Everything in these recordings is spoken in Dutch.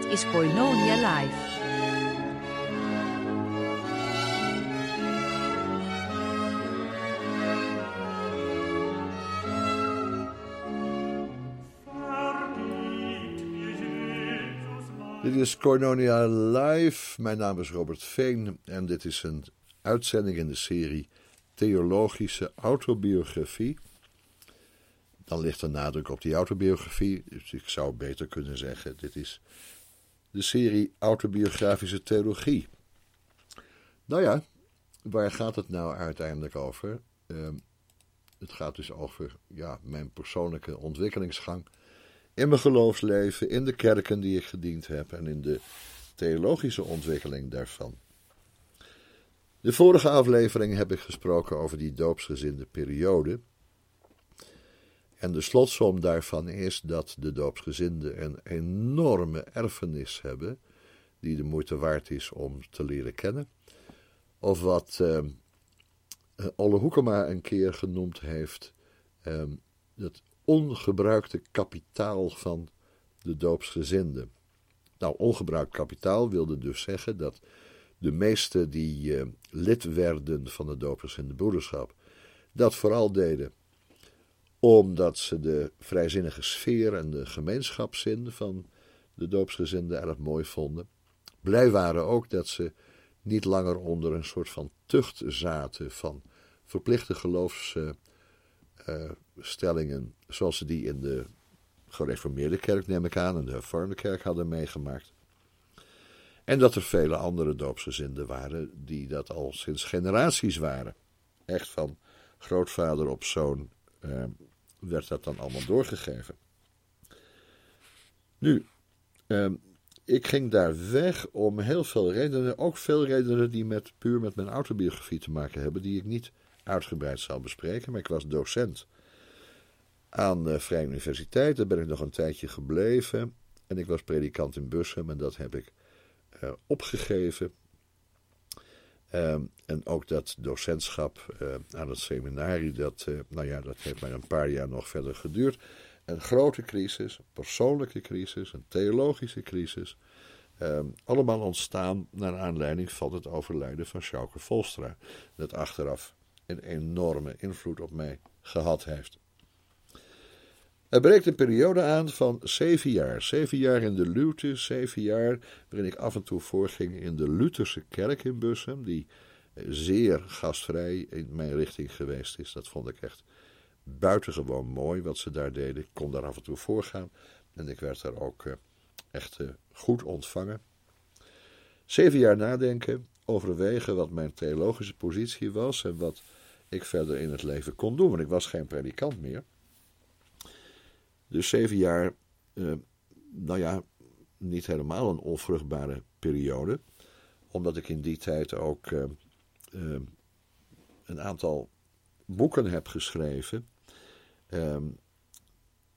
Dit is Koinonia Live. Dit is Koinonia Live. Mijn naam is Robert Veen en dit is een uitzending in de serie Theologische Autobiografie. Dan ligt er nadruk op die autobiografie, dus ik zou beter kunnen zeggen: dit is de serie Autobiografische Theologie. Nou ja, waar gaat het nou uiteindelijk over? Ehm, het gaat dus over ja, mijn persoonlijke ontwikkelingsgang in mijn geloofsleven, in de kerken die ik gediend heb en in de theologische ontwikkeling daarvan. De vorige aflevering heb ik gesproken over die doopsgezinde periode. En de slotsom daarvan is dat de doopsgezinden een enorme erfenis hebben, die de moeite waard is om te leren kennen. Of wat uh, Olle Hoekema een keer genoemd heeft, uh, het ongebruikte kapitaal van de doopsgezinden. Nou, ongebruikt kapitaal wilde dus zeggen dat de meesten die uh, lid werden van de doopsgezinde broederschap, dat vooral deden omdat ze de vrijzinnige sfeer en de gemeenschapszin van de doopsgezinden erg mooi vonden. Blij waren ook dat ze niet langer onder een soort van tucht zaten van verplichte geloofsstellingen, zoals ze die in de gereformeerde kerk, neem ik aan, en de hervormde kerk hadden meegemaakt. En dat er vele andere doopsgezinden waren die dat al sinds generaties waren. Echt van grootvader op zoon eh, werd dat dan allemaal doorgegeven. Nu, eh, ik ging daar weg om heel veel redenen, ook veel redenen die met, puur met mijn autobiografie te maken hebben, die ik niet uitgebreid zal bespreken, maar ik was docent aan de Vrije Universiteit, daar ben ik nog een tijdje gebleven en ik was predikant in Bussum en dat heb ik uh, opgegeven. Uh, en ook dat docentschap uh, aan het seminarie, dat, nou ja, dat heeft maar een paar jaar nog verder geduurd. Een grote crisis, een persoonlijke crisis, een theologische crisis. Ehm, allemaal ontstaan naar aanleiding van het overlijden van Sjouke Volstra. Dat achteraf een enorme invloed op mij gehad heeft. Er breekt een periode aan van zeven jaar. Zeven jaar in de Lute, zeven jaar waarin ik af en toe voorging in de Lutherse kerk in Bussum, die zeer gastvrij in mijn richting geweest is. Dat vond ik echt buitengewoon mooi wat ze daar deden. Ik kon daar af en toe voorgaan en ik werd daar ook eh, echt eh, goed ontvangen. Zeven jaar nadenken, overwegen wat mijn theologische positie was en wat ik verder in het leven kon doen, want ik was geen predikant meer. Dus zeven jaar, uh, nou ja, niet helemaal een onvruchtbare periode. Omdat ik in die tijd ook uh, uh, een aantal boeken heb geschreven.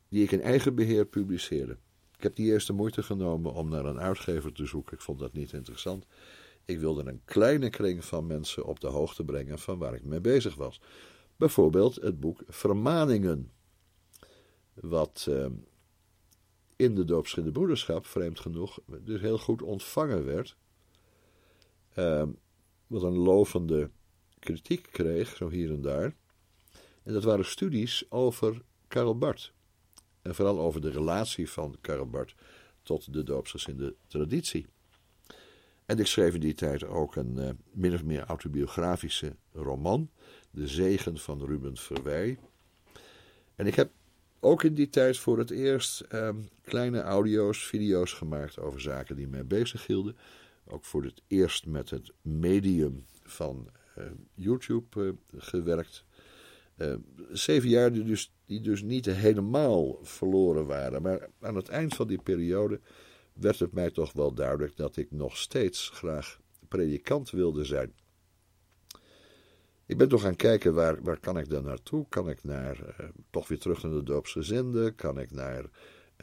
die ik in eigen beheer publiceerde. Ik heb die eerste moeite genomen om naar een uitgever te zoeken. Ik vond dat niet interessant. Ik wilde een kleine kring van mensen op de hoogte brengen van waar ik mee bezig was. Bijvoorbeeld het boek Vermaningen wat uh, in de doopsginde broederschap, vreemd genoeg, dus heel goed ontvangen werd. Uh, wat een lovende kritiek kreeg, zo hier en daar. En dat waren studies over Karel Barth. En vooral over de relatie van Karel Barth tot de doopsgezinde traditie. En ik schreef in die tijd ook een uh, min of meer autobiografische roman, De Zegen van Ruben Verwij. En ik heb ook in die tijd voor het eerst ehm, kleine audio's, video's gemaakt over zaken die mij bezig hielden. Ook voor het eerst met het medium van uh, YouTube uh, gewerkt. Uh, zeven jaar dus, die dus niet helemaal verloren waren. Maar aan het eind van die periode werd het mij toch wel duidelijk dat ik nog steeds graag predikant wilde zijn. Ik ben toch gaan kijken waar, waar kan ik dan naartoe? Kan ik naar, uh, toch weer terug naar de doopsgezinde? Kan ik naar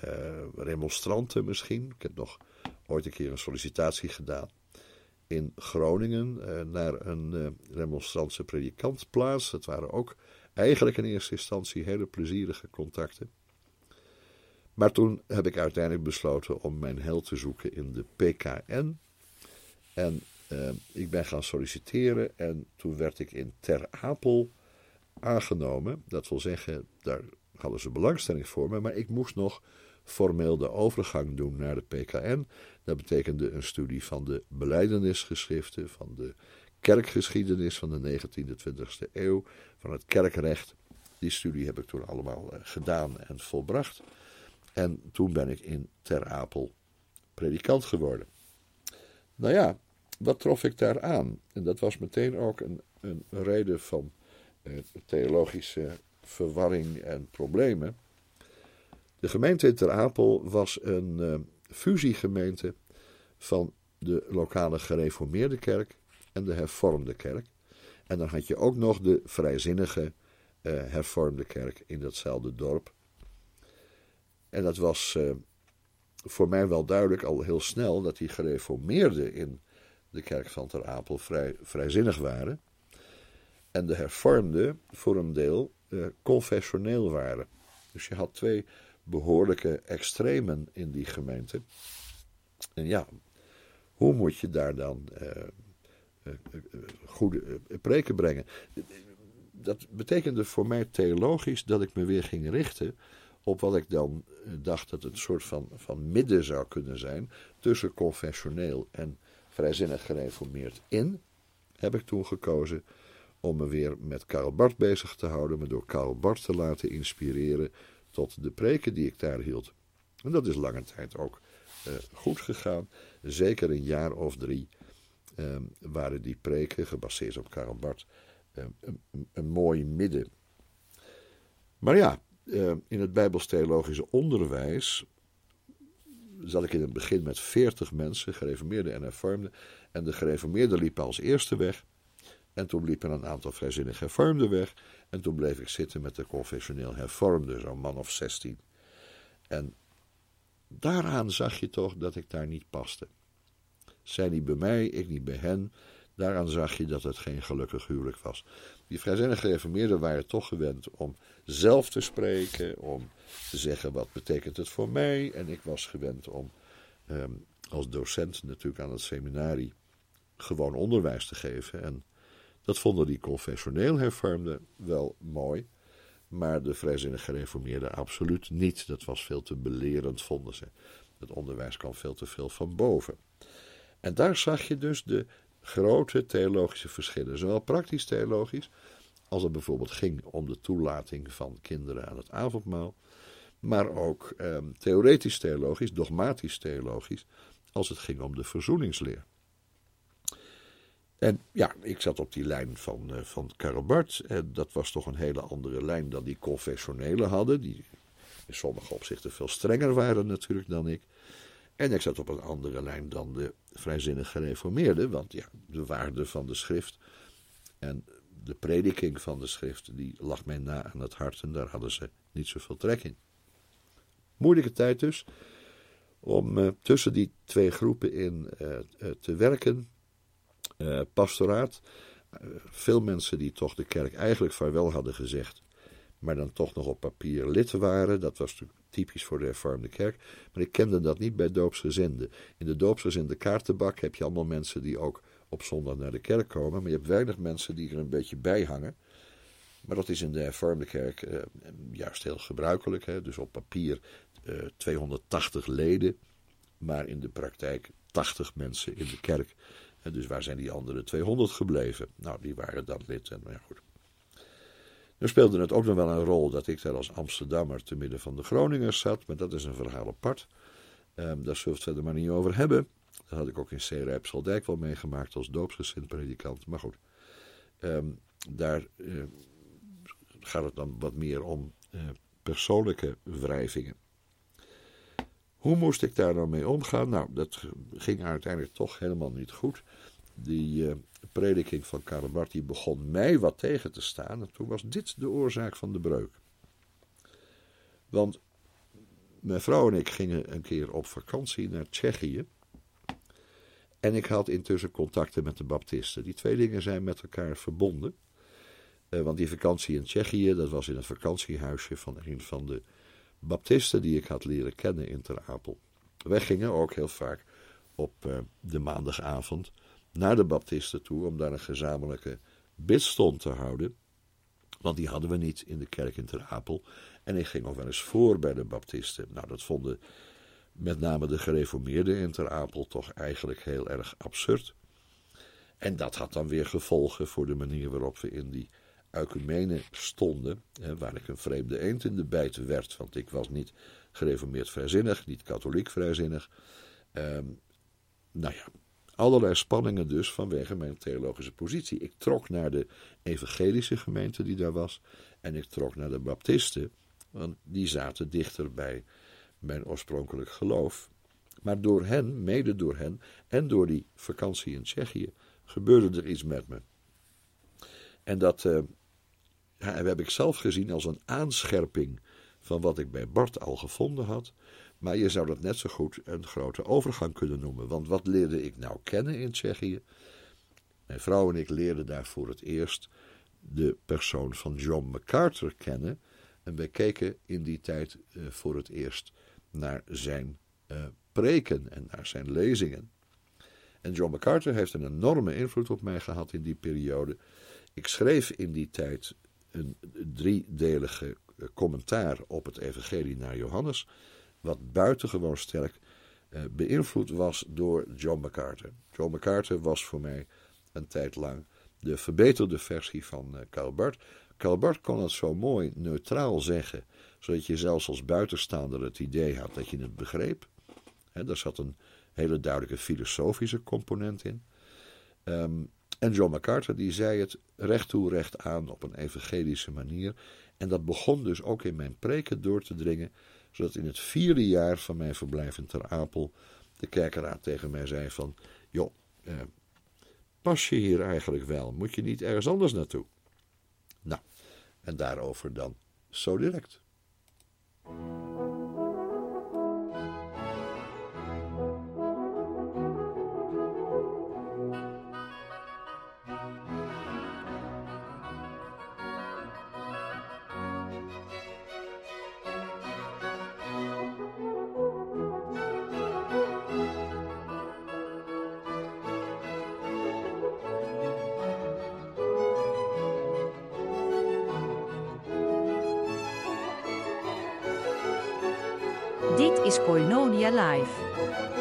uh, remonstranten misschien? Ik heb nog ooit een keer een sollicitatie gedaan in Groningen uh, naar een remonstrantse predikantplaats. Dat waren ook eigenlijk in eerste instantie hele plezierige contacten. Maar toen heb ik uiteindelijk besloten om mijn hel te zoeken in de PKN. En uh, ik ben gaan solliciteren en toen werd ik in Ter Apel aangenomen. Dat wil zeggen, daar hadden ze belangstelling voor me, maar ik moest nog formeel de overgang doen naar de PKN. Dat betekende een studie van de beleidenisgeschriften, van de kerkgeschiedenis van de 19e, 20e eeuw, van het kerkrecht. Die studie heb ik toen allemaal eh, gedaan en volbracht. En toen ben ik in Ter Apel predikant geworden. Nou ja, wat trof ik daar aan? En dat was meteen ook een, een reden van eh, theologische verwarring en problemen. De gemeente Ter Apel was een uh, fusiegemeente van de lokale gereformeerde kerk en de hervormde kerk. En dan had je ook nog de vrijzinnige uh, hervormde kerk in datzelfde dorp. En dat was voor mij wel duidelijk al heel snel dat die gereformeerden in de kerk van Ter Apel vrij, vrijzinnig waren. En de hervormden voor een deel uh, confessioneel waren. Dus je had twee behoorlijke extremen in die gemeente. En ja, hoe moet je daar dan uh, uh, goede preken brengen? Dat betekende voor mij theologisch dat ik me weer ging richten op wat ik dan dacht dat het een soort van, van midden zou kunnen zijn tussen confessioneel en vrijzinnig gereformeerd in, heb ik toen gekozen om me weer met Karl Barth bezig te houden, me door Karl Barth te laten inspireren tot de preken die ik daar hield. En dat is lange tijd ook uh, goed gegaan. Zeker een jaar of drie uh, waren die preken, gebaseerd op Karl Barth, uh, een, mooi midden. Maar ja, in het Bijbels theologische onderwijs zat ik in het begin met veertig mensen, gereformeerden en hervormden. En de gereformeerden liepen als eerste weg. En toen liepen een aantal vrijzinnig hervormden weg. En toen bleef ik zitten met de confessioneel hervormden, zo'n man of zestien. En daaraan zag je toch dat ik daar niet paste. Zij niet bij mij, ik niet bij hen. Daaraan zag je dat het geen gelukkig huwelijk was. Die vrijzinnige gereformeerden waren toch gewend om zelf te spreken, om te zeggen wat betekent het voor mij. En ik was gewend om ehm, als docent natuurlijk aan het seminarie gewoon onderwijs te geven. En dat vonden die confessioneel hervormden wel mooi. Maar de vrijzinnig gereformeerden absoluut niet. Dat was veel te belerend, vonden ze. Het onderwijs kwam veel te veel van boven. En daar zag je dus de grote theologische verschillen. Zowel praktisch theologisch, als het bijvoorbeeld ging om de toelating van kinderen aan het avondmaal. Maar ook eh, theoretisch theologisch, dogmatisch theologisch, als het ging om de verzoeningsleer. En ja, ik zat op die lijn van, uh, van. En dat was toch een hele andere lijn dan die confessionele hadden. Die in sommige opzichten veel strenger waren natuurlijk dan ik. En ik zat op een andere lijn dan de vrijzinnig gereformeerden. Want ja, de waarde van de schrift en de prediking van de schrift, die lag mij na aan het hart. En daar hadden ze niet zoveel trek in. Moeilijke tijd dus. Om uh, tussen die twee groepen in uh, te werken pastoraat. Veel mensen die toch de kerk eigenlijk vaarwel hadden gezegd, maar dan toch nog op papier lid waren. Dat was natuurlijk typisch voor de hervormde kerk. Maar ik kende dat niet bij doopsgezinden. In de doopsgezinde kaartenbak heb je allemaal mensen die ook op zondag naar de kerk komen. Maar je hebt weinig mensen die er een beetje bij hangen. Maar dat is in de hervormde kerk uh, juist heel gebruikelijk. Hè? Dus op papier 280 leden, maar in de praktijk 80 mensen in de kerk. Dus waar zijn die andere 200 gebleven? Nou, die waren dan lid. En, maar goed. Nu speelde het ook nog wel een rol dat ik daar als Amsterdammer te midden van de Groningers zat. Maar dat is een verhaal apart. Um, daar zullen we het verder maar niet over hebben. Dat had ik ook in C. wel meegemaakt als doopsgezind predikant. Maar goed, um, daar uh, gaat het dan wat meer om uh, persoonlijke wrijvingen. Hoe moest ik daar dan mee omgaan? Nou, dat ging uiteindelijk toch helemaal niet goed. Die uh, prediking van Karl Barth begon mij wat tegen te staan. En toen was dit de oorzaak van de breuk. Want mijn vrouw en ik gingen een keer op vakantie naar Tsjechië. En ik had intussen contacten met de Baptisten. Die twee dingen zijn met elkaar verbonden. Uh, want die vakantie in Tsjechië, dat was in het vakantiehuisje van een van de baptisten die ik had leren kennen in Ter Apel. Wij gingen ook heel vaak op uh, de maandagavond naar de baptisten toe om daar een gezamenlijke bidstond te houden. Want die hadden we niet in de kerk in Ter Apel. En ik ging ook wel eens voor bij de baptisten. Nou, dat vonden met name de gereformeerden in Ter Apel toch eigenlijk heel erg absurd. En dat had dan weer gevolgen voor de manier waarop we in die ecumene stonden, hè, waar ik een vreemde eend in de bijt werd, want ik was niet gereformeerd vrijzinnig, niet katholiek vrijzinnig. Um, nou ja, allerlei spanningen dus vanwege mijn theologische positie. Ik trok naar de evangelische gemeente die daar was en ik trok naar de baptisten, want die zaten dichter bij mijn oorspronkelijk geloof. Maar door hen, mede door hen en door die vakantie in Tsjechië, gebeurde er iets met me. En dat uh, heb ik zelf gezien als een aanscherping van wat ik bij Bart al gevonden had. Maar je zou dat net zo goed een grote overgang kunnen noemen. Want wat leerde ik nou kennen in Tsjechië? Mijn vrouw en ik leerden daar voor het eerst de persoon van John MacArthur kennen. En wij keken in die tijd uh, voor het eerst naar zijn uh, preken en naar zijn lezingen. En John MacArthur heeft een enorme invloed op mij gehad in die periode. Ik schreef in die tijd een driedelige eh, commentaar op het Evangelie naar Johannes, wat buitengewoon sterk uh, beïnvloed was door John MacArthur. John MacArthur was voor mij een tijd lang de verbeterde versie van. Karl Barth kon het zo mooi neutraal zeggen, zodat je zelfs als buitenstaander het idee had dat je het begreep. He, daar zat een hele duidelijke filosofische component in. Um, en John MacArthur die zei het recht toe recht aan op een evangelische manier. En dat begon dus ook in mijn preken door te dringen, zodat in het vierde jaar van mijn verblijf in Ter Apel de kerkenraad tegen mij zei van, joh, eh, pas je hier eigenlijk wel? Moet je niet ergens anders naartoe? Nou, en daarover dan zo direct. Thank you. Is Koinonia Live. Maar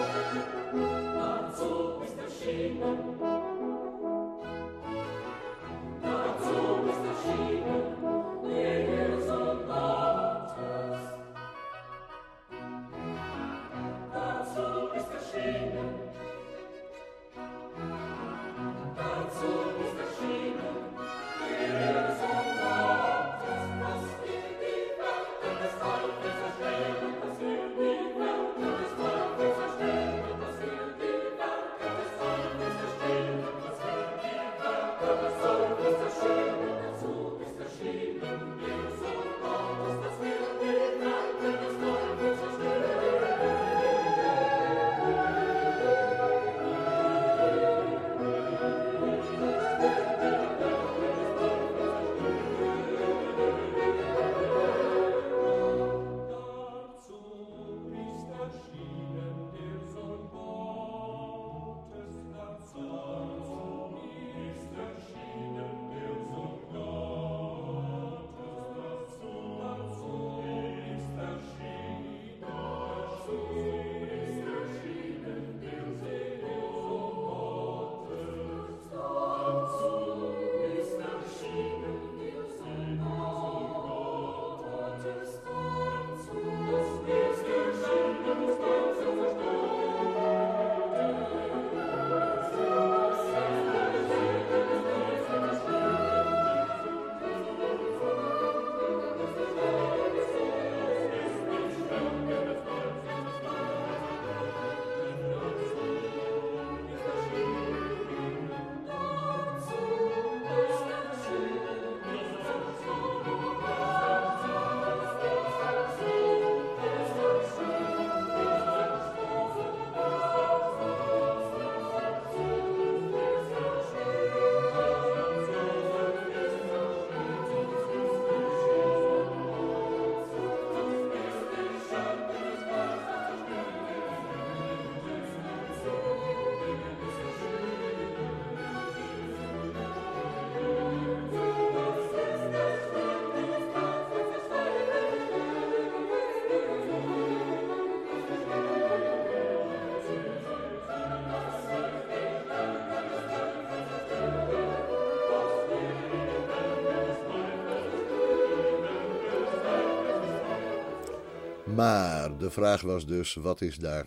de vraag was dus: wat is daar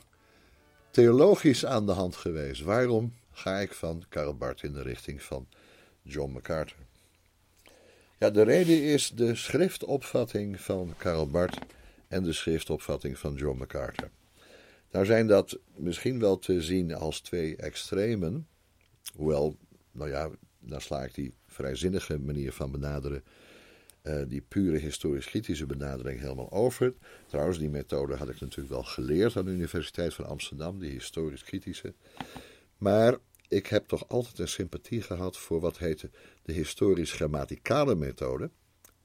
theologisch aan de hand geweest? Waarom ga ik van Karl Barth in de richting van John MacArthur? Ja, de reden is de schriftopvatting van Karl Barth en de schriftopvatting van John MacArthur. Nou zijn dat misschien wel te zien als twee extremen, hoewel, nou ja, dan sla ik die vrijzinnige manier van benaderen, uh, die pure historisch-kritische benadering helemaal over. Trouwens, die methode had ik natuurlijk wel geleerd aan de Universiteit van Amsterdam, die historisch-kritische. Maar ik heb toch altijd een sympathie gehad voor wat heette de historisch-grammaticale methode.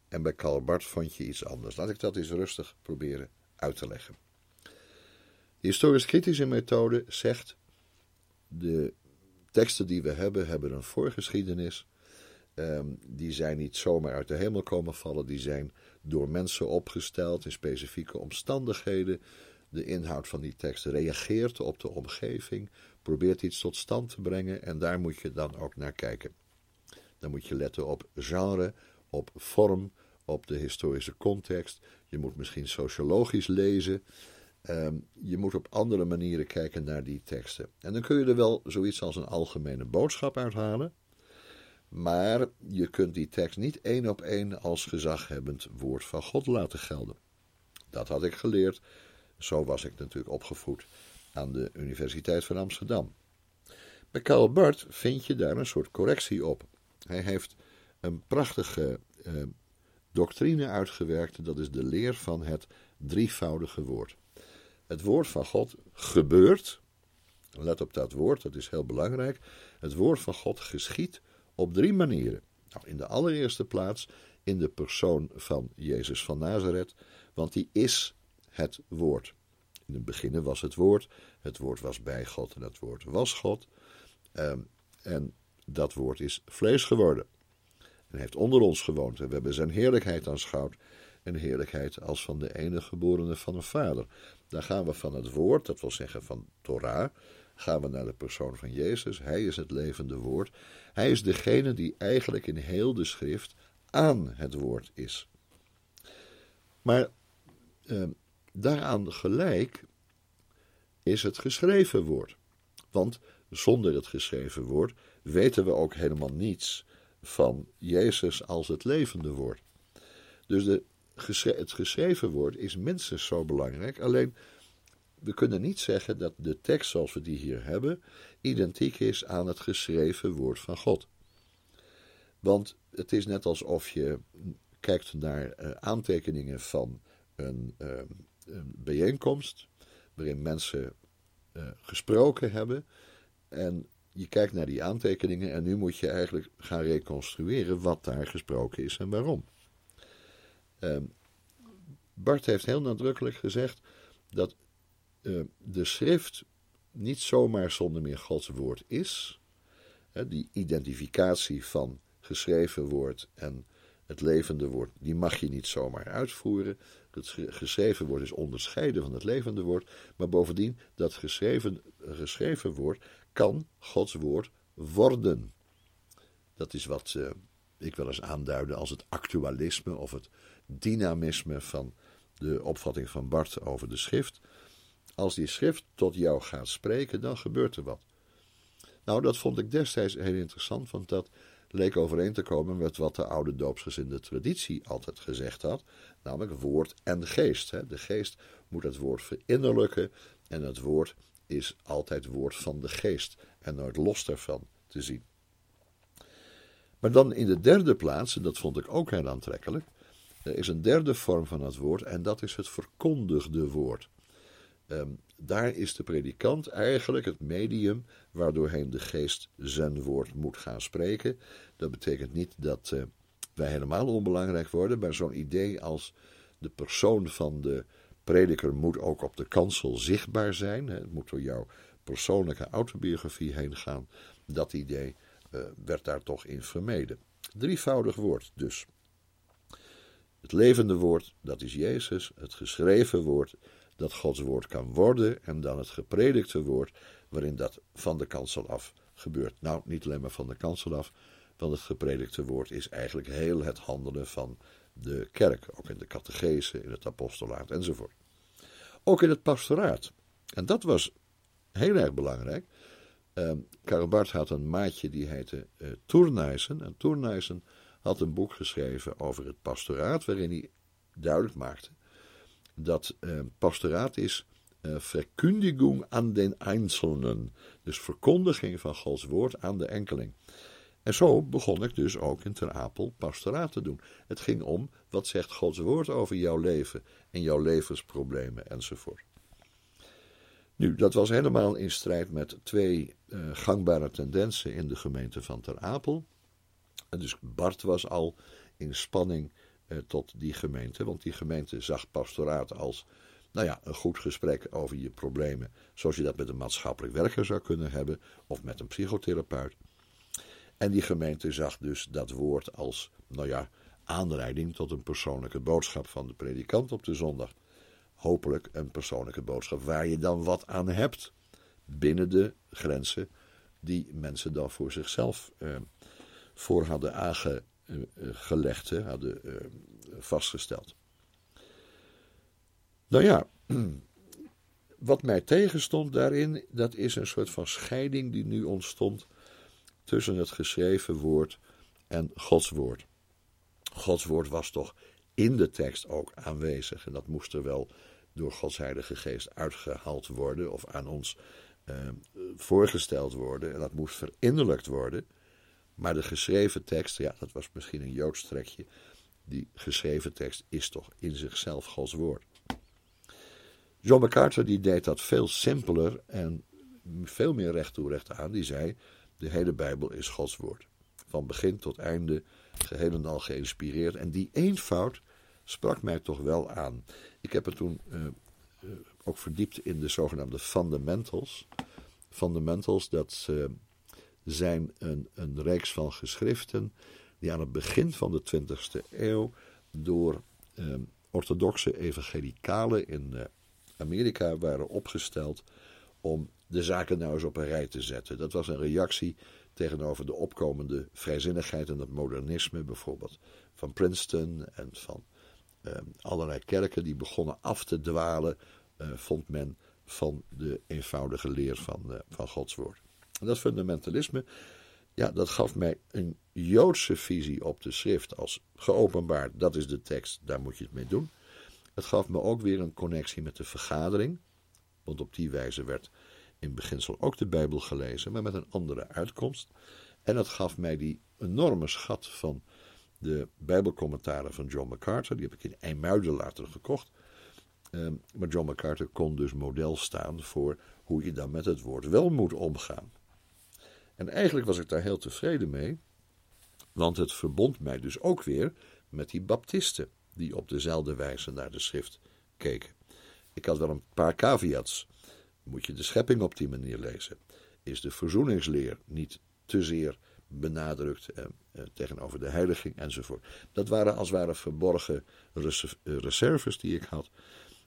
En bij Karl Barth vond je iets anders. Laat ik dat eens rustig proberen uit te leggen. De historisch-kritische methode zegt: de teksten die we hebben, hebben een voorgeschiedenis. Um, die zijn niet zomaar uit de hemel komen vallen, die zijn door mensen opgesteld in specifieke omstandigheden. De inhoud van die tekst reageert op de omgeving, probeert iets tot stand te brengen en daar moet je dan ook naar kijken. Dan moet je letten op genre, op vorm, op de historische context. Je moet misschien sociologisch lezen. Ehm, je moet op andere manieren kijken naar die teksten. En dan kun je er wel zoiets als een algemene boodschap uithalen. Maar je kunt die tekst niet één op één als gezaghebbend woord van God laten gelden. Dat had ik geleerd. Zo was ik natuurlijk opgevoed aan de Universiteit van Amsterdam. Bij Karl Barth vind je daar een soort correctie op. Hij heeft een prachtige eh, doctrine uitgewerkt, dat is de leer van het drievoudige woord. Het woord van God gebeurt, let op dat woord, dat is heel belangrijk. Het woord van God geschiet op drie manieren. Nou, in de allereerste plaats in de persoon van Jezus van Nazareth, want die is het woord. In het begin was het woord, het woord was bij God en het woord was God. Ehm, en dat woord is vlees geworden. En heeft onder ons gewoond. En we hebben zijn heerlijkheid aanschouwd. Een heerlijkheid als van de enige geborene van een vader. Dan gaan we van het woord, dat wil zeggen van Torah, gaan we naar de persoon van Jezus. Hij is het levende woord. Hij is degene die eigenlijk in heel de schrift aan het woord is. Maar eh, daaraan gelijk is het geschreven woord. Want zonder het geschreven woord weten we ook helemaal niets van Jezus als het levende woord. Dus de, het geschreven woord is minstens zo belangrijk. Alleen we kunnen niet zeggen dat de tekst zoals we die hier hebben identiek is aan het geschreven woord van God. Want het is net alsof je kijkt naar uh, aantekeningen van een, uh, een, bijeenkomst waarin mensen uh, gesproken hebben en je kijkt naar die aantekeningen en nu moet je eigenlijk gaan reconstrueren wat daar gesproken is en waarom. Ehm, Bart heeft heel nadrukkelijk gezegd dat de schrift niet zomaar zonder meer Gods woord is. die identificatie van geschreven woord en het levende woord, die mag je niet zomaar uitvoeren. Het geschreven woord is onderscheiden van het levende woord, maar bovendien, dat geschreven, geschreven woord kan Gods woord worden. Dat is wat uh, ik wel eens aanduide als het actualisme of het dynamisme van de opvatting van Bart over de schrift. Als die schrift tot jou gaat spreken, dan gebeurt er wat. Nou, dat vond ik destijds heel interessant, want dat leek overeen te komen met wat de oude doopsgezinde traditie altijd gezegd had, namelijk woord en geest. De geest moet het woord verinnerlijken en het woord is altijd woord van de geest en nooit los daarvan te zien. Maar dan in de derde plaats, en dat vond ik ook heel aantrekkelijk, er is een derde vorm van het woord en dat is het verkondigde woord. Um, daar is de predikant eigenlijk het medium waardoorheen de geest zijn woord moet gaan spreken. Dat betekent niet dat uh, wij helemaal onbelangrijk worden, maar zo'n idee als de persoon van de prediker moet ook op de kansel zichtbaar zijn. Het moet door jouw persoonlijke autobiografie heen gaan. Dat idee uh, werd daar toch in vermeden. Drievoudig woord dus. Het levende woord, dat is Jezus. Het geschreven woord, dat Gods woord kan worden. En dan het gepredikte woord, waarin dat van de kansel af gebeurt. Nou, niet alleen maar van de kansel af, want het gepredikte woord is eigenlijk heel het handelen van de kerk. Ook in de catechese, in het apostolaat enzovoort. Ook in het pastoraat. En dat was heel erg belangrijk. Uh, Karel Barth had een maatje die heette uh. En Toernijsen had een boek geschreven over het pastoraat, waarin hij duidelijk maakte dat uh, pastoraat is verkundigung aan den Einzelnen. Dus verkondiging van Gods woord aan de enkeling. En zo begon ik dus ook in Ter Apel pastoraat te doen. Het ging om, wat zegt Gods woord over jouw leven en jouw levensproblemen enzovoort. Nu, dat was helemaal in strijd met twee uh, gangbare tendensen in de gemeente van Ter Apel. Dus Bart was al in spanning tot die gemeente, want die gemeente zag pastoraat als nou ja, een goed gesprek over je problemen, zoals je dat met een maatschappelijk werker zou kunnen hebben of met een psychotherapeut. En die gemeente zag dus dat woord als, nou ja, aanleiding tot een persoonlijke boodschap van de predikant op de zondag. Hopelijk een persoonlijke boodschap waar je dan wat aan hebt binnen de grenzen die mensen dan voor zichzelf eh, voor hadden aangelegd, eh, hadden eh, vastgesteld. Nou ja, wat mij tegenstond daarin, dat is een soort van scheiding die nu ontstond tussen het geschreven woord en Gods woord. Gods woord was toch in de tekst ook aanwezig en dat moest er wel door Gods Heilige Geest uitgehaald worden of aan ons eh, voorgesteld worden en dat moest verinnerlijkt worden. Maar de geschreven tekst, ja, dat was misschien een Joods trekje, die geschreven tekst is toch in zichzelf Gods woord. John MacArthur die deed dat veel simpeler en veel meer recht toe recht aan. Die zei, de hele Bijbel is Gods woord. Van begin tot einde, geheel en al geïnspireerd. En die eenvoud sprak mij toch wel aan. Ik heb het toen uh, uh, ook verdiept in de zogenaamde fundamentals. Fundamentals, dat zijn een, een reeks van geschriften die aan het begin van de 20e eeuw door orthodoxe evangelicalen in Amerika waren opgesteld om de zaken nou eens op een rij te zetten. Dat was een reactie tegenover de opkomende vrijzinnigheid en het modernisme, bijvoorbeeld van Princeton en van uh, allerlei kerken die begonnen af te dwalen, uh, vond men, van de eenvoudige leer van, uh, van Gods woord. En dat fundamentalisme, ja, dat gaf mij een Joodse visie op de schrift als geopenbaard. Dat is de tekst, daar moet je het mee doen. Het gaf me ook weer een connectie met de vergadering, want op die wijze werd in beginsel ook de Bijbel gelezen, maar met een andere uitkomst. En het gaf mij die enorme schat van de Bijbelcommentaren van John MacArthur. Die heb ik in IJmuiden later gekocht. Um, maar John MacArthur kon dus model staan voor hoe je dan met het woord wel moet omgaan. En eigenlijk was ik daar heel tevreden mee, want het verbond mij dus ook weer met die baptisten die op dezelfde wijze naar de schrift keken. Ik had wel een paar caveats. Moet je de schepping op die manier lezen? Is de verzoeningsleer niet te zeer benadrukt eh, eh, tegenover de heiliging enzovoort? Dat waren als het ware verborgen reserves die ik had.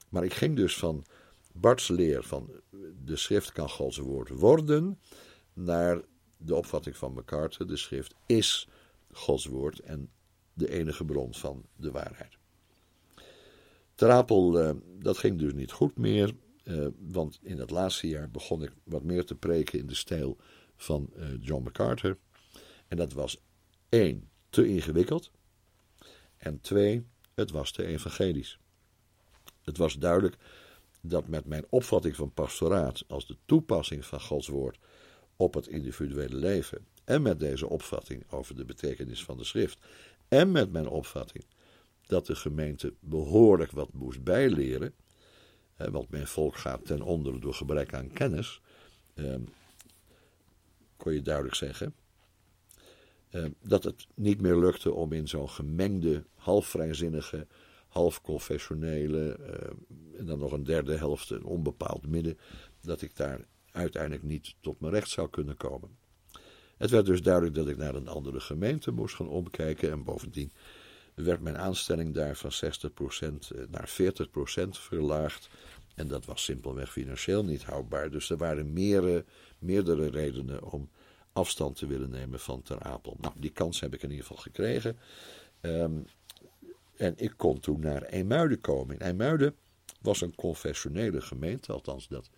Maar ik ging dus van Bart's leer van de schrift kan Gods woord worden, naar de opvatting van MacArthur, de schrift is Gods woord en de enige bron van de waarheid. Trapel, uh, dat ging dus niet goed meer, uh, want in het laatste jaar begon ik wat meer te preken in de stijl van uh, John MacArthur. En dat was één, te ingewikkeld. En twee, het was te evangelisch. Het was duidelijk dat met mijn opvatting van pastoraat als de toepassing van Gods woord op het individuele leven en met deze opvatting over de betekenis van de schrift en met mijn opvatting dat de gemeente behoorlijk wat moest bijleren, want mijn volk gaat ten onder door gebrek aan kennis, ehm, kon je duidelijk zeggen, ehm, dat het niet meer lukte om in zo'n gemengde, half vrijzinnige, half confessionele, ehm, en dan nog een derde helft, een onbepaald midden, dat ik daar uiteindelijk niet tot mijn recht zou kunnen komen. Het werd dus duidelijk dat ik naar een andere gemeente moest gaan omkijken en bovendien werd mijn aanstelling daar van 60% eh, naar 40% verlaagd. En dat was simpelweg financieel niet houdbaar. Dus er waren meerdere, meerdere redenen om afstand te willen nemen van Ter Apel. Nou, die kans heb ik in ieder geval gekregen. Um, en ik kon toen naar IJmuiden komen. In IJmuiden was een confessionele gemeente, althans dat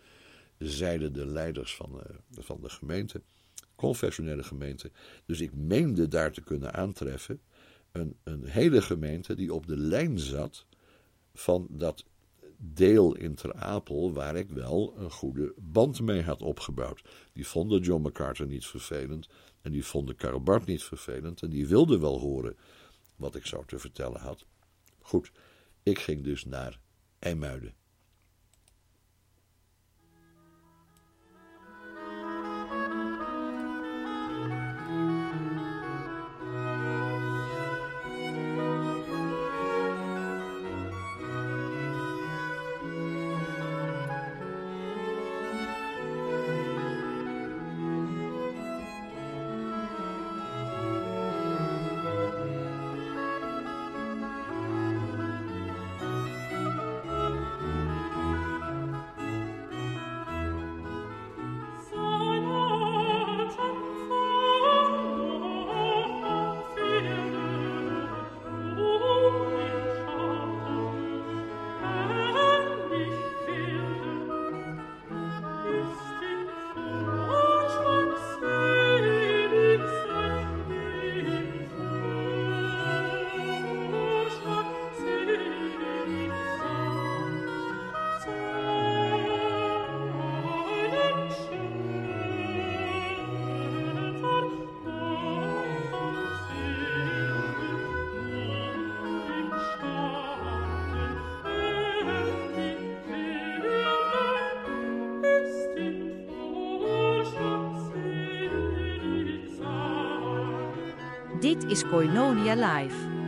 zeiden de leiders van, uh, van de gemeente. Confessionele gemeente. Dus ik meende daar te kunnen aantreffen een, een hele gemeente die op de lijn zat van dat deel in Ter Apel waar ik wel een goede band mee had opgebouwd. Die vonden John MacArthur niet vervelend en die vonden Karl Barth niet vervelend en die wilden wel horen wat ik zou te vertellen had. Goed, ik ging dus naar IJmuiden. Dit is Koinonia Live.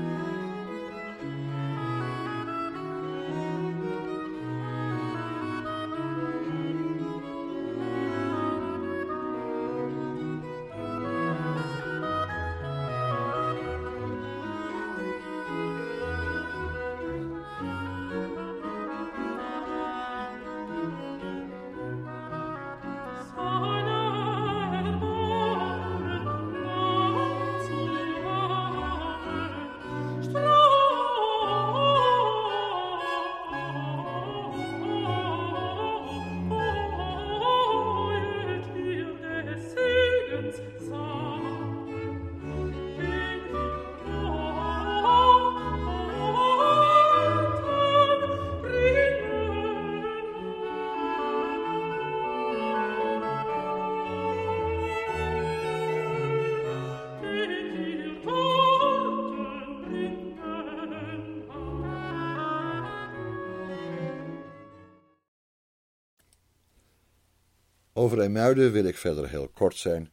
Over Eemuiden wil ik verder heel kort zijn.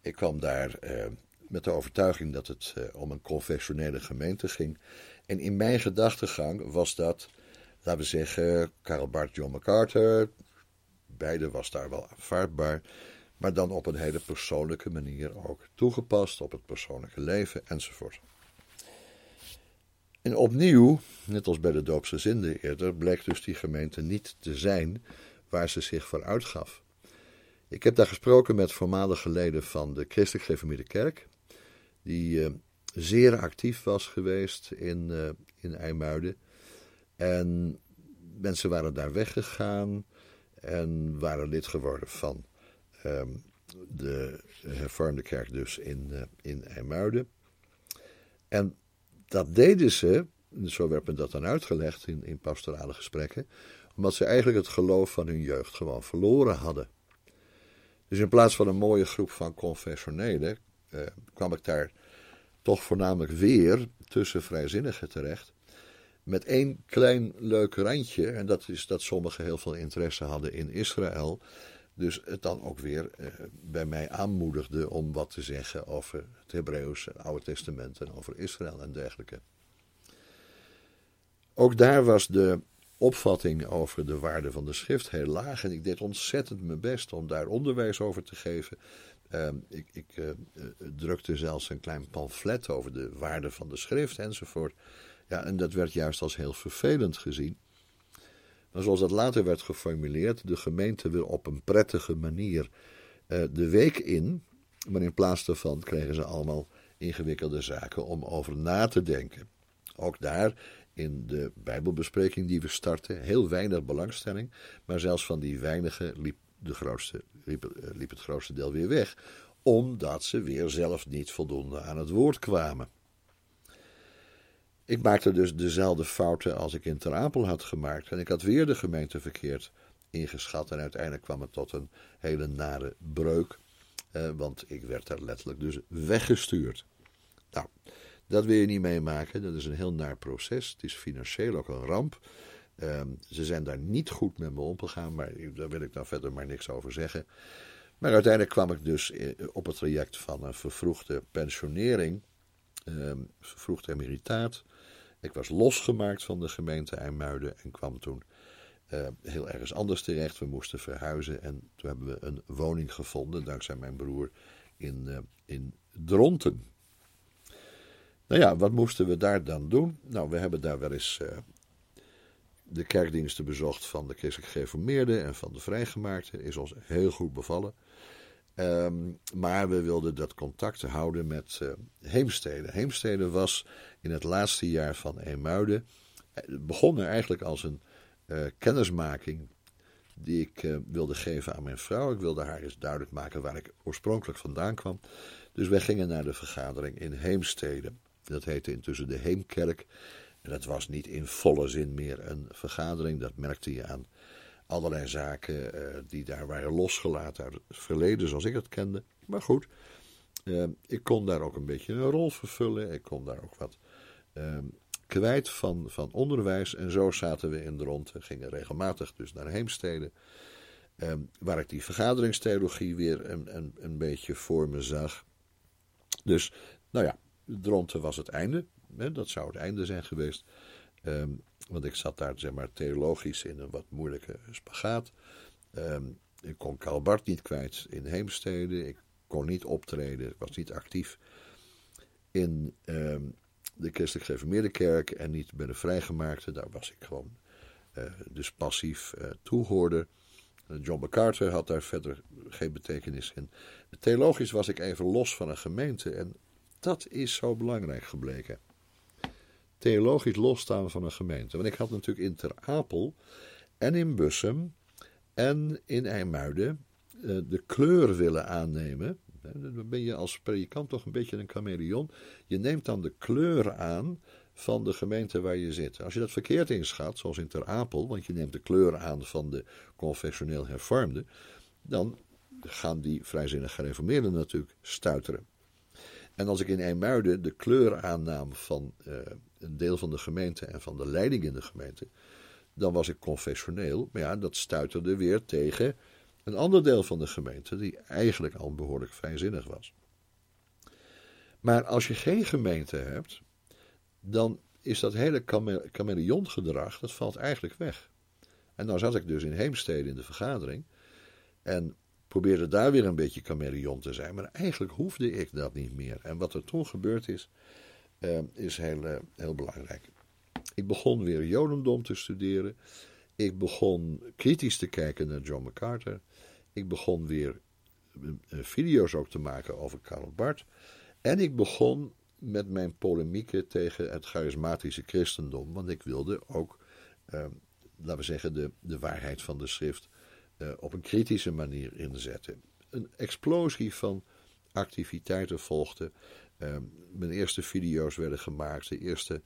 Ik kwam daar eh, met de overtuiging dat het eh, om een confessionele gemeente ging. En in mijn gedachtegang was dat, laten we zeggen, Karel Barth, John MacArthur. Beide was daar wel aanvaardbaar. Maar dan op een hele persoonlijke manier ook toegepast op het persoonlijke leven enzovoort. En opnieuw, net als bij de doopsgezinden eerder, bleek dus die gemeente niet te zijn waar ze zich voor uitgaf. Ik heb daar gesproken met voormalige leden van de Christelijk Gereformeerde Kerk, die uh, zeer actief was geweest in, uh, in IJmuiden. En mensen waren daar weggegaan en waren lid geworden van um, de hervormde kerk dus in, uh, in IJmuiden. En dat deden ze, zo werd me dat dan uitgelegd in, in pastorale gesprekken, omdat ze eigenlijk het geloof van hun jeugd gewoon verloren hadden. Dus in plaats van een mooie groep van confessionelen eh, kwam ik daar toch voornamelijk weer tussen vrijzinnigen terecht. Met één klein leuk randje, en dat is dat sommigen heel veel interesse hadden in Israël. Dus het dan ook weer eh, bij mij aanmoedigde om wat te zeggen over het Hebreeuws, het Oude Testament en over Israël en dergelijke. Ook daar was de opvatting over de waarde van de schrift heel laag. En ik deed ontzettend mijn best om daar onderwijs over te geven. Uh, ik, ik uh, drukte zelfs een klein pamflet over de waarde van de schrift enzovoort. Ja, en dat werd juist als heel vervelend gezien. Maar zoals dat later werd geformuleerd, de gemeente wil op een prettige manier uh, de week in. Maar in plaats daarvan kregen ze allemaal ingewikkelde zaken om over na te denken. Ook daar in de Bijbelbespreking die we starten, heel weinig belangstelling. Maar zelfs van die weinige liep, de grootste, liep, eh, liep het grootste deel weer weg. Omdat ze weer zelf niet voldoende aan het woord kwamen. Ik maakte dus dezelfde fouten als ik in Ter Apel had gemaakt. En ik had weer de gemeente verkeerd ingeschat. En uiteindelijk kwam het tot een hele nare breuk. Eh, want ik werd daar letterlijk dus weggestuurd. Nou, dat wil je niet meemaken. Dat is een heel naar proces. Het is financieel ook een ramp. Ehm, ze zijn daar niet goed met me omgegaan, maar daar wil ik dan verder maar niks over zeggen. Maar uiteindelijk kwam ik dus eh, op het traject van een vervroegde pensionering, um, vervroegd emeritaat. Ik was losgemaakt van de gemeente IJmuiden en kwam toen uh, heel ergens anders terecht. We moesten verhuizen en toen hebben we een woning gevonden, dankzij mijn broer, in, uh, in Dronten. Nou ja, wat moesten we daar dan doen? Nou, we hebben daar wel eens uh, de kerkdiensten bezocht van de christelijk gereformeerden en van de vrijgemaakten. Is ons heel goed bevallen. Um, maar we wilden dat contact houden met uh, Heemstede. Heemstede was in het laatste jaar van Eemuiden. Het begon er eigenlijk als een kennismaking die ik wilde geven aan mijn vrouw. Ik wilde haar eens duidelijk maken waar ik oorspronkelijk vandaan kwam. Dus wij gingen naar de vergadering in Heemstede. Dat heette intussen de Heemkerk. En dat was niet in volle zin meer een vergadering. Dat merkte je aan allerlei zaken uh, die daar waren losgelaten uit het verleden, zoals ik het kende. Maar goed, uh, ik kon daar ook een beetje een rol vervullen. Ik kon daar ook wat uh, kwijt van, van onderwijs. En zo zaten we in de rond. Gingen regelmatig dus naar Heemstede. waar ik die vergaderingstheologie weer een, een, een beetje voor me zag. Dus, nou ja, Dronten was het einde. Hè, dat zou het einde zijn geweest. Um, want ik zat daar zeg maar, theologisch in een wat moeilijke spagaat. Um, ik kon Karl Bart niet kwijt in Heemstede. Ik kon niet optreden. Ik was niet actief in um, de christelijk gereformeerde kerk. En niet bij de vrijgemaakte. Daar was ik gewoon uh, dus passief uh, toehoorder. John MacArthur had daar verder geen betekenis in. Theologisch was ik even los van een gemeente. En dat is zo belangrijk gebleken. Theologisch losstaan van een gemeente. Want ik had natuurlijk in Ter Apel en in Bussum en in IJmuiden eh, de kleur willen aannemen. Dan ben je als predikant toch een beetje een chameleon. Je neemt dan de kleur aan van de gemeente waar je zit. Als je dat verkeerd inschat, zoals in Ter Apel, want je neemt de kleur aan van de confessioneel hervormden, dan gaan die vrijzinnig gereformeerden natuurlijk stuiteren. En als ik in IJmuiden de kleur aannam van uh, een deel van de gemeente en van de leiding in de gemeente, dan was ik confessioneel. Maar ja, dat stuiterde weer tegen een ander deel van de gemeente, die eigenlijk al behoorlijk vrijzinnig was. Maar als je geen gemeente hebt, dan is dat hele chameleongedrag, dat valt eigenlijk weg. En dan zat ik dus in Heemstede in de vergadering. En probeerde daar weer een beetje chameleon te zijn. Maar eigenlijk hoefde ik dat niet meer. En wat er toen gebeurd is, uh, is heel, uh, heel belangrijk. Ik begon weer Jodendom te studeren. Ik begon kritisch te kijken naar John MacArthur. Ik begon weer uh, video's ook te maken over Karl Barth. En ik begon met mijn polemieken tegen het charismatische christendom. Want ik wilde ook, laten we zeggen, de, de waarheid van de schrift op een kritische manier inzetten. Een explosie van activiteiten volgde. Uh, mijn eerste video's werden gemaakt. De eerste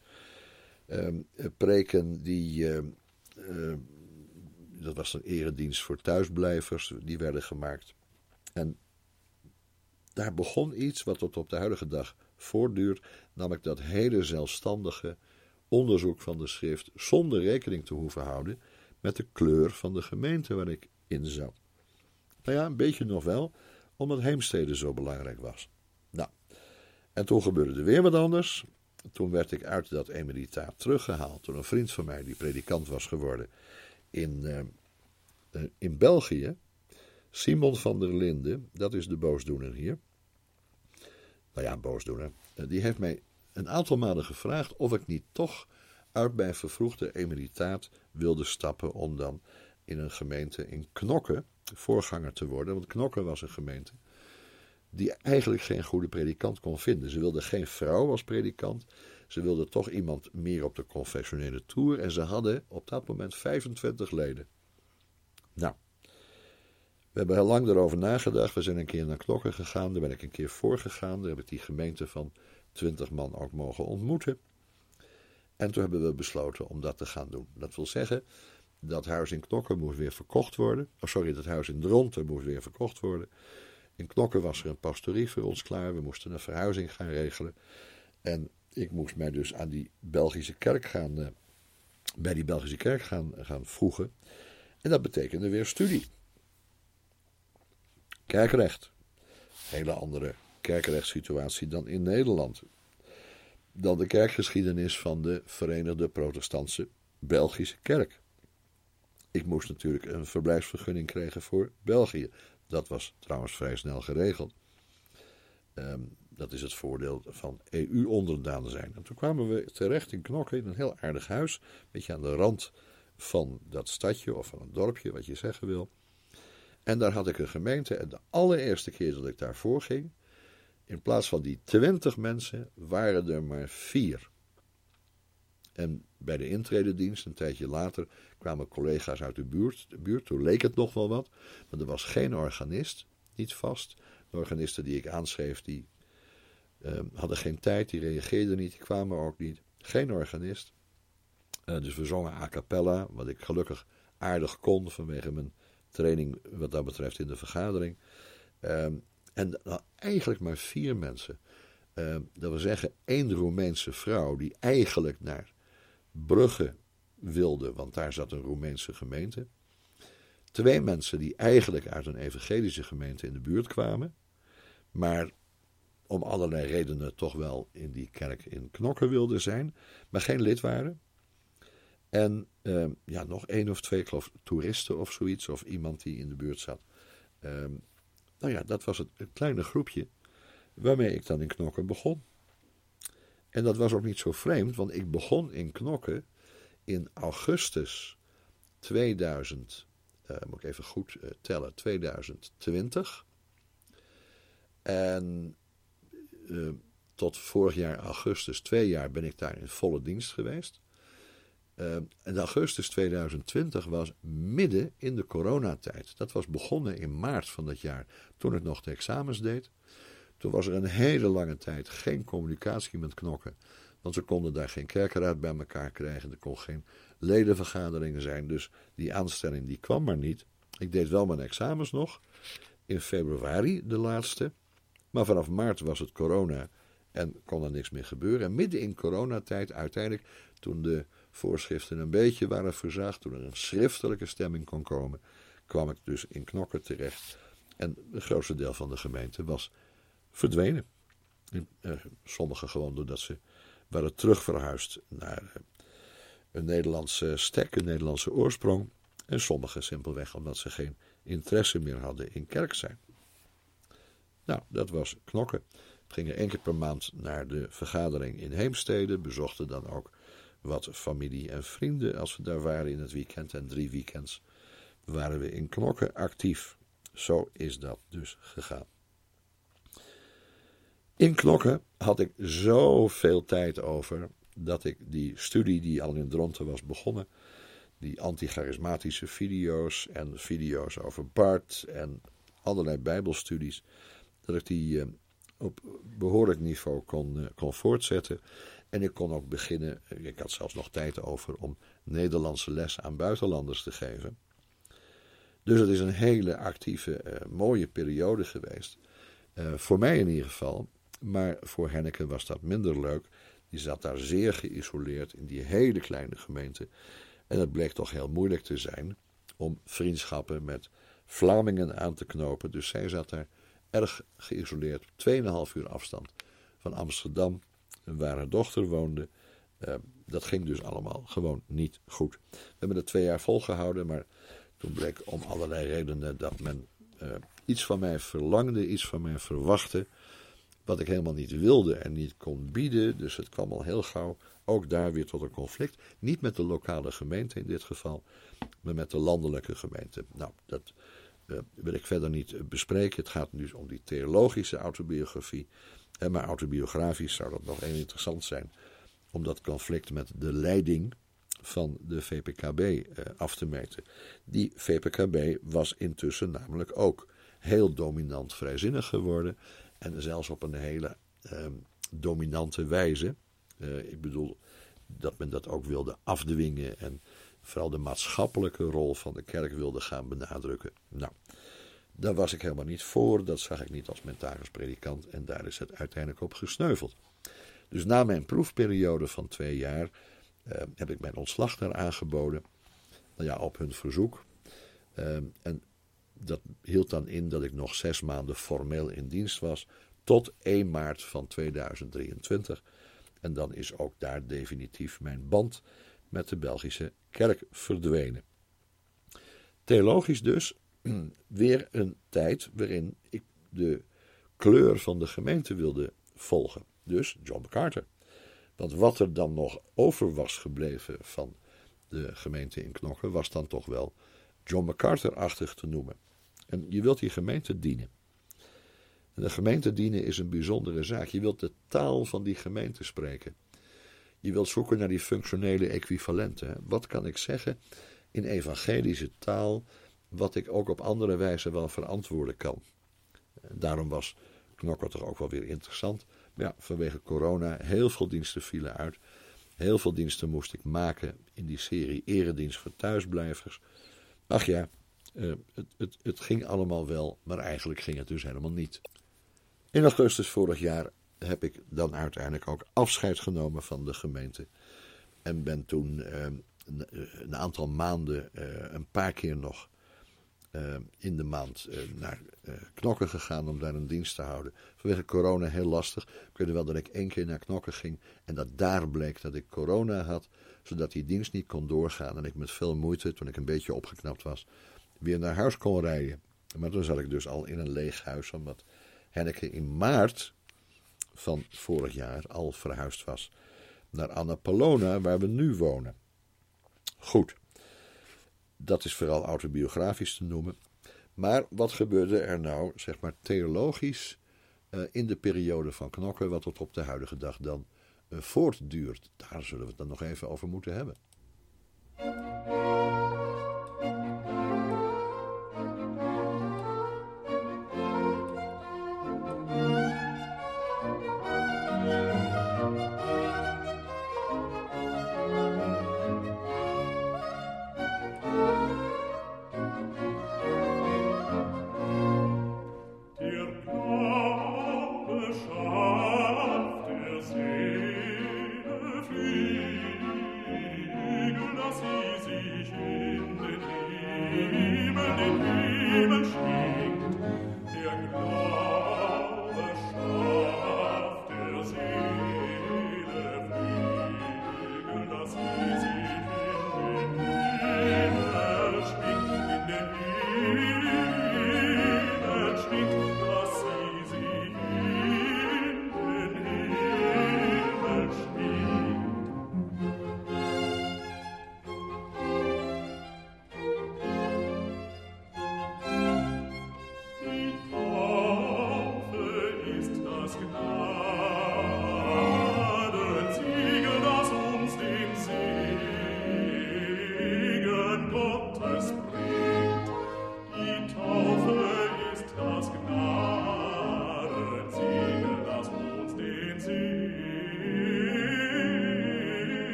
uh, preken die. Ehm, dat was een eredienst voor thuisblijvers. Die werden gemaakt. En daar begon iets wat tot op de huidige dag voortduurt. Namelijk dat hele zelfstandige onderzoek van de schrift. Zonder rekening te hoeven houden met de kleur van de gemeente waar ik in zat. Nou ja, een beetje nog wel, omdat Heemstede zo belangrijk was. Nou, en toen gebeurde er weer wat anders. Toen werd ik uit dat emeritaat teruggehaald door een vriend van mij die predikant was geworden in, uh, in België. Simon van der Linden, dat is de boosdoener hier. Nou ja, boosdoener. Uh, die heeft mij een aantal maanden gevraagd of ik niet toch uit mijn vervroegde emeritaat wilde stappen om dan in een gemeente in Knokken voorganger te worden. Want Knokken was een gemeente die eigenlijk geen goede predikant kon vinden. Ze wilden geen vrouw als predikant. Ze wilden toch iemand meer op de confessionele tour en ze hadden op dat moment 25 leden. Nou, we hebben heel lang erover nagedacht. We zijn een keer naar Knokken gegaan, daar ben ik een keer voor gegaan. Daar heb ik die gemeente van 20 man ook mogen ontmoeten. En toen hebben we besloten om dat te gaan doen. Dat wil zeggen, dat huis in Knokken moest weer verkocht worden. Oh, sorry, dat huis in Dronten moest weer verkocht worden. In Knokken was er een pastorie voor ons klaar. We moesten een verhuizing gaan regelen. En ik moest mij dus aan die Belgische kerk gaan, uh, bij die Belgische kerk gaan, gaan voegen. En dat betekende weer studie. Kerkrecht. Hele andere kerkrechtssituatie dan in Nederland. Dan de kerkgeschiedenis van de Verenigde Protestantse Belgische Kerk. Ik moest natuurlijk een verblijfsvergunning krijgen voor België. Dat was trouwens vrij snel geregeld. Ehm, dat is het voordeel van EU-onderdaan zijn. En toen kwamen we terecht in Knokke in een heel aardig huis. Een beetje aan de rand van dat stadje of van een dorpje, wat je zeggen wil. En daar had ik een gemeente. En de allereerste keer dat ik daarvoor ging, in plaats van die twintig mensen, waren er maar vier. En bij de intrededienst, een tijdje later, kwamen collega's uit de buurt. De buurt, toen leek het nog wel wat, maar er was geen organist, niet vast. De organisten die ik aanschreef, die ehm, hadden geen tijd, die reageerden niet, die kwamen ook niet. Geen organist. Uh, dus we zongen a cappella, wat ik gelukkig aardig kon vanwege mijn training wat dat betreft in de vergadering. Ehm, en nou, eigenlijk maar vier mensen. Ehm, dat wil zeggen, één Roemeense vrouw die eigenlijk naar Brugge wilde, want daar zat een Roemeense gemeente. Twee mensen die eigenlijk uit een evangelische gemeente in de buurt kwamen, maar om allerlei redenen toch wel in die kerk in Knokken wilden zijn, maar geen lid waren. En uh, ja, nog één of twee, toeristen of zoiets, of iemand die in de buurt zat. Uh, nou ja, dat was het, het kleine groepje waarmee ik dan in Knokken begon. En dat was ook niet zo vreemd, want ik begon in Knokken in augustus 2000, uh, eh, moet ik even goed uh, tellen, 2020. En uh, tot vorig jaar augustus, twee jaar, ben ik daar in volle dienst geweest. en augustus 2020 was midden in de coronatijd. Dat was begonnen in maart van dat jaar, toen ik nog de examens deed. Toen was er een hele lange tijd geen communicatie met knokken. Want ze konden daar geen kerkenraad bij elkaar krijgen. Er kon geen ledenvergaderingen zijn. Dus die aanstelling die kwam maar niet. Ik deed wel mijn examens nog. In februari de laatste. Maar vanaf maart was het corona en kon er niks meer gebeuren. En midden in coronatijd uiteindelijk, toen de voorschriften een beetje waren verzaagd, toen er een schriftelijke stemming kon komen, kwam ik dus in Knokken terecht. En het grootste deel van de gemeente was verdwenen. Eh, sommigen gewoon doordat ze waren terugverhuisd naar eh, een Nederlandse stek, een Nederlandse oorsprong. En sommigen simpelweg omdat ze geen interesse meer hadden in kerk zijn. Nou, dat was knokken. We gingen één keer per maand naar de vergadering in Heemstede. Bezochten dan ook wat familie en vrienden als we daar waren in het weekend. En drie weekends waren we in knokken actief. Zo is dat dus gegaan. In Knokken had ik zoveel tijd over dat ik die studie die al in Dronten was begonnen, die anticharismatische video's en video's over Bart en allerlei bijbelstudies, dat ik die eh, op behoorlijk niveau kon, eh, kon voortzetten. En ik kon ook beginnen, ik had zelfs nog tijd over om Nederlandse les aan buitenlanders te geven. Dus het is een hele actieve, uh, mooie periode geweest. Voor mij in ieder geval. Maar voor Henneke was dat minder leuk. Die zat daar zeer geïsoleerd in die hele kleine gemeente. En het bleek toch heel moeilijk te zijn om vriendschappen met Vlamingen aan te knopen. Dus zij zat daar erg geïsoleerd, op 2,5 uur afstand van Amsterdam, waar haar dochter woonde. Uh, dat ging dus allemaal gewoon niet goed. We hebben het twee jaar volgehouden, maar toen bleek om allerlei redenen dat men uh, iets van mij verlangde, iets van mij verwachtte. Wat ik helemaal niet wilde en niet kon bieden. Dus het kwam al heel gauw ook daar weer tot een conflict. Niet met de lokale gemeente in dit geval, maar met de landelijke gemeente. Nou, dat uh, wil ik verder niet eh, bespreken. Het gaat nu om die theologische autobiografie. En maar autobiografisch zou dat nog heel interessant zijn om dat conflict met de leiding van de VPKB eh, af te meten. Die VPKB was intussen namelijk ook heel dominant vrijzinnig geworden en zelfs op een hele ehm, dominante wijze. Eh, ik bedoel dat men dat ook wilde afdwingen en vooral de maatschappelijke rol van de kerk wilde gaan benadrukken. Nou, daar was ik helemaal niet voor, dat zag ik niet als mentagers predikant en daar is het uiteindelijk op gesneuveld. Dus na mijn proefperiode van twee jaar eh, heb ik mijn ontslag daar aangeboden, nou ja, op hun verzoek. Eh, en dat hield dan in dat ik nog zes maanden formeel in dienst was, tot 1 maart van 2023. En dan is ook daar definitief mijn band met de Belgische kerk verdwenen. Theologisch dus weer een tijd waarin ik de kleur van de gemeente wilde volgen. Dus John MacArthur. Want wat er dan nog over was gebleven van de gemeente in Knokken, was dan toch wel John MacArthur-achtig te noemen. En je wilt die gemeente dienen. En de gemeente dienen is een bijzondere zaak. Je wilt de taal van die gemeente spreken. Je wilt zoeken naar die functionele equivalenten. Wat kan ik zeggen in evangelische taal, wat ik ook op andere wijze wel verantwoorden kan? Daarom was Knokker toch ook wel weer interessant. Maar ja, vanwege corona, heel veel diensten vielen uit. Heel veel diensten moest ik maken in die serie Eredienst voor thuisblijvers. Ach ja, uh, het, het, het ging allemaal wel, maar eigenlijk ging het dus helemaal niet. In augustus vorig jaar heb ik dan uiteindelijk ook afscheid genomen van de gemeente. En ben toen uh, een, aantal maanden, uh, een paar keer nog uh, in de maand naar Knokken gegaan om daar een dienst te houden. Vanwege corona heel lastig. Ik weet wel dat ik één keer naar Knokken ging en dat daar bleek dat ik corona had, zodat die dienst niet kon doorgaan. En ik met veel moeite, toen ik een beetje opgeknapt was, weer naar huis kon rijden. Maar toen zat ik dus al in een leeg huis, omdat Henneke in maart van vorig jaar al verhuisd was naar Annapolona, waar we nu wonen. Goed, dat is vooral autobiografisch te noemen. Maar wat gebeurde er nou, zeg maar theologisch, uh, in de periode van knokken, wat tot op de huidige dag dan uh, voortduurt? Daar zullen we het dan nog even over moeten hebben.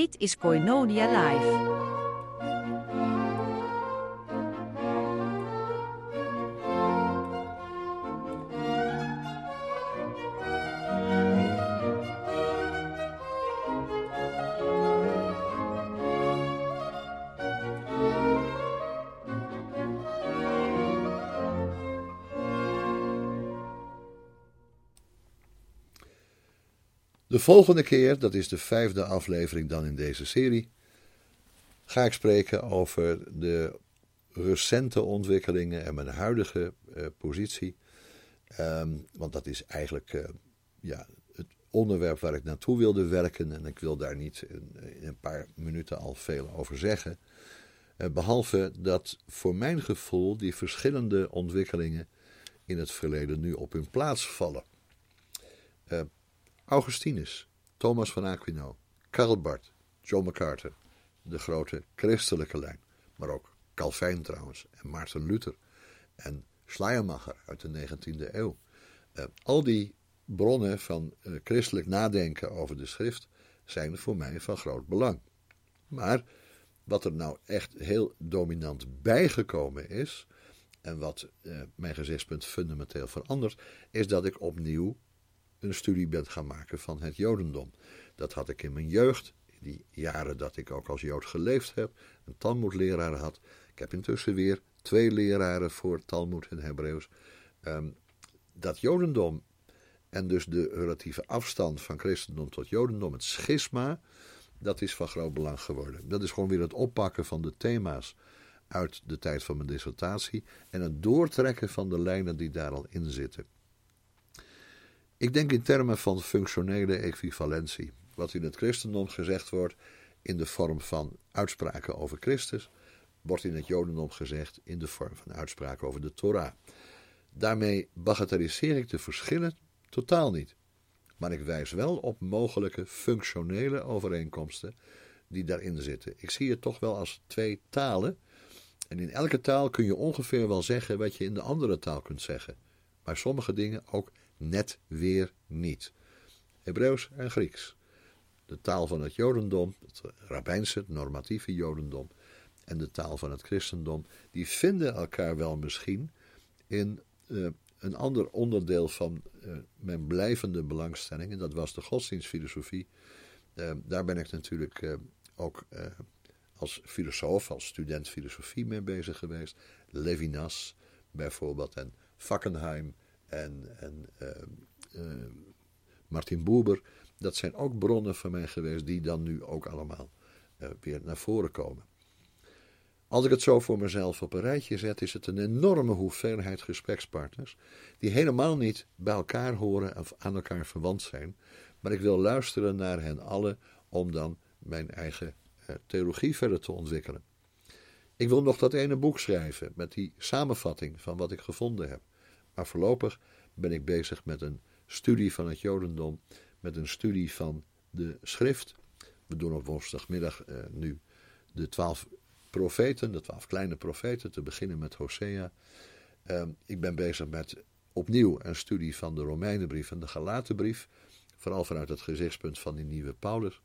Dit is Koinonia Live. Volgende keer, dat is de vijfde aflevering dan in deze serie, ga ik spreken over de recente ontwikkelingen en mijn huidige uh, positie. Um, want dat is eigenlijk uh, ja, het onderwerp waar ik naartoe wilde werken. En ik wil daar niet in, een paar minuten al veel over zeggen. Uh, behalve dat voor mijn gevoel die verschillende ontwikkelingen in het verleden nu op hun plaats vallen. Augustinus, Thomas van Aquino, Karl Barth, John MacArthur, de grote christelijke lijn, maar ook Calvijn trouwens en Maarten Luther en Schleiermacher uit de 19e eeuw. Uh, al die bronnen van uh, christelijk nadenken over de schrift zijn voor mij van groot belang. Maar wat er nou echt heel dominant bijgekomen is, en wat uh, mijn gezichtspunt fundamenteel verandert, is dat ik opnieuw een studie bent gaan maken van het Jodendom. Dat had ik in mijn jeugd, die jaren dat ik ook als Jood geleefd heb, een Talmudleraar had. Ik heb intussen weer twee leraren voor Talmud en Hebreeuws. Um, dat Jodendom en dus de relatieve afstand van christendom tot Jodendom, het schisma, dat is van groot belang geworden. Dat is gewoon weer het oppakken van de thema's uit de tijd van mijn dissertatie en het doortrekken van de lijnen die daar al in zitten. Ik denk in termen van functionele equivalentie. Wat in het christendom gezegd wordt in de vorm van uitspraken over Christus, wordt in het jodendom gezegd in de vorm van uitspraken over de Torah. Daarmee bagatelliseer ik de verschillen totaal niet. Maar ik wijs wel op mogelijke functionele overeenkomsten die daarin zitten. Ik zie het toch wel als twee talen. En in elke taal kun je ongeveer wel zeggen wat je in de andere taal kunt zeggen. Maar sommige dingen ook net weer niet. Hebreeuws en Grieks. De taal van het Jodendom, het rabbijnse, normatieve Jodendom, en de taal van het christendom, die vinden elkaar wel misschien in uh, een ander onderdeel van uh, mijn blijvende belangstelling, en dat was de godsdienstfilosofie. Uh, daar ben ik natuurlijk ook als filosoof, als student filosofie mee bezig geweest. Levinas bijvoorbeeld en Fackenheim en, en uh, Martin Boeber. Dat zijn ook bronnen van mij geweest die dan nu ook allemaal uh, weer naar voren komen. Als ik het zo voor mezelf op een rijtje zet, is het een enorme hoeveelheid gesprekspartners die helemaal niet bij elkaar horen of aan elkaar verwant zijn. Maar ik wil luisteren naar hen allen om dan mijn eigen uh, theologie verder te ontwikkelen. Ik wil nog dat ene boek schrijven met die samenvatting van wat ik gevonden heb. Maar voorlopig ben ik bezig met een studie van het Jodendom, met een studie van de schrift. We doen op woensdagmiddag uh, nu de twaalf profeten, de twaalf kleine profeten, te beginnen met Hosea. Uh, ik ben bezig met opnieuw een studie van de Romeinenbrief en de Galatenbrief, vooral vanuit het gezichtspunt van die nieuwe Paulus.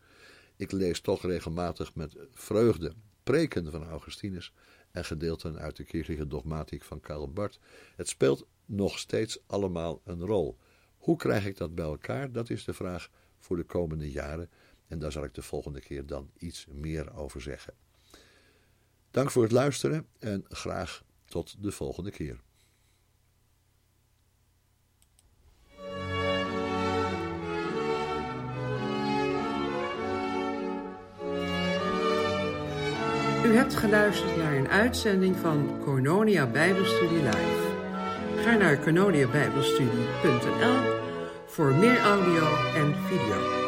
Ik lees toch regelmatig met vreugde preken van Augustinus en gedeelten uit de kirchelijke dogmatiek van Karl Barth. Het speelt nog steeds allemaal een rol. Hoe krijg ik dat bij elkaar? Dat is de vraag voor de komende jaren. En daar zal ik de volgende keer dan iets meer over zeggen. Dank voor het luisteren en graag tot de volgende keer. U hebt geluisterd naar een uitzending van Cornonia Bijbelstudie Live. Ga naar canoniabijbelstudie.nl voor meer audio en video.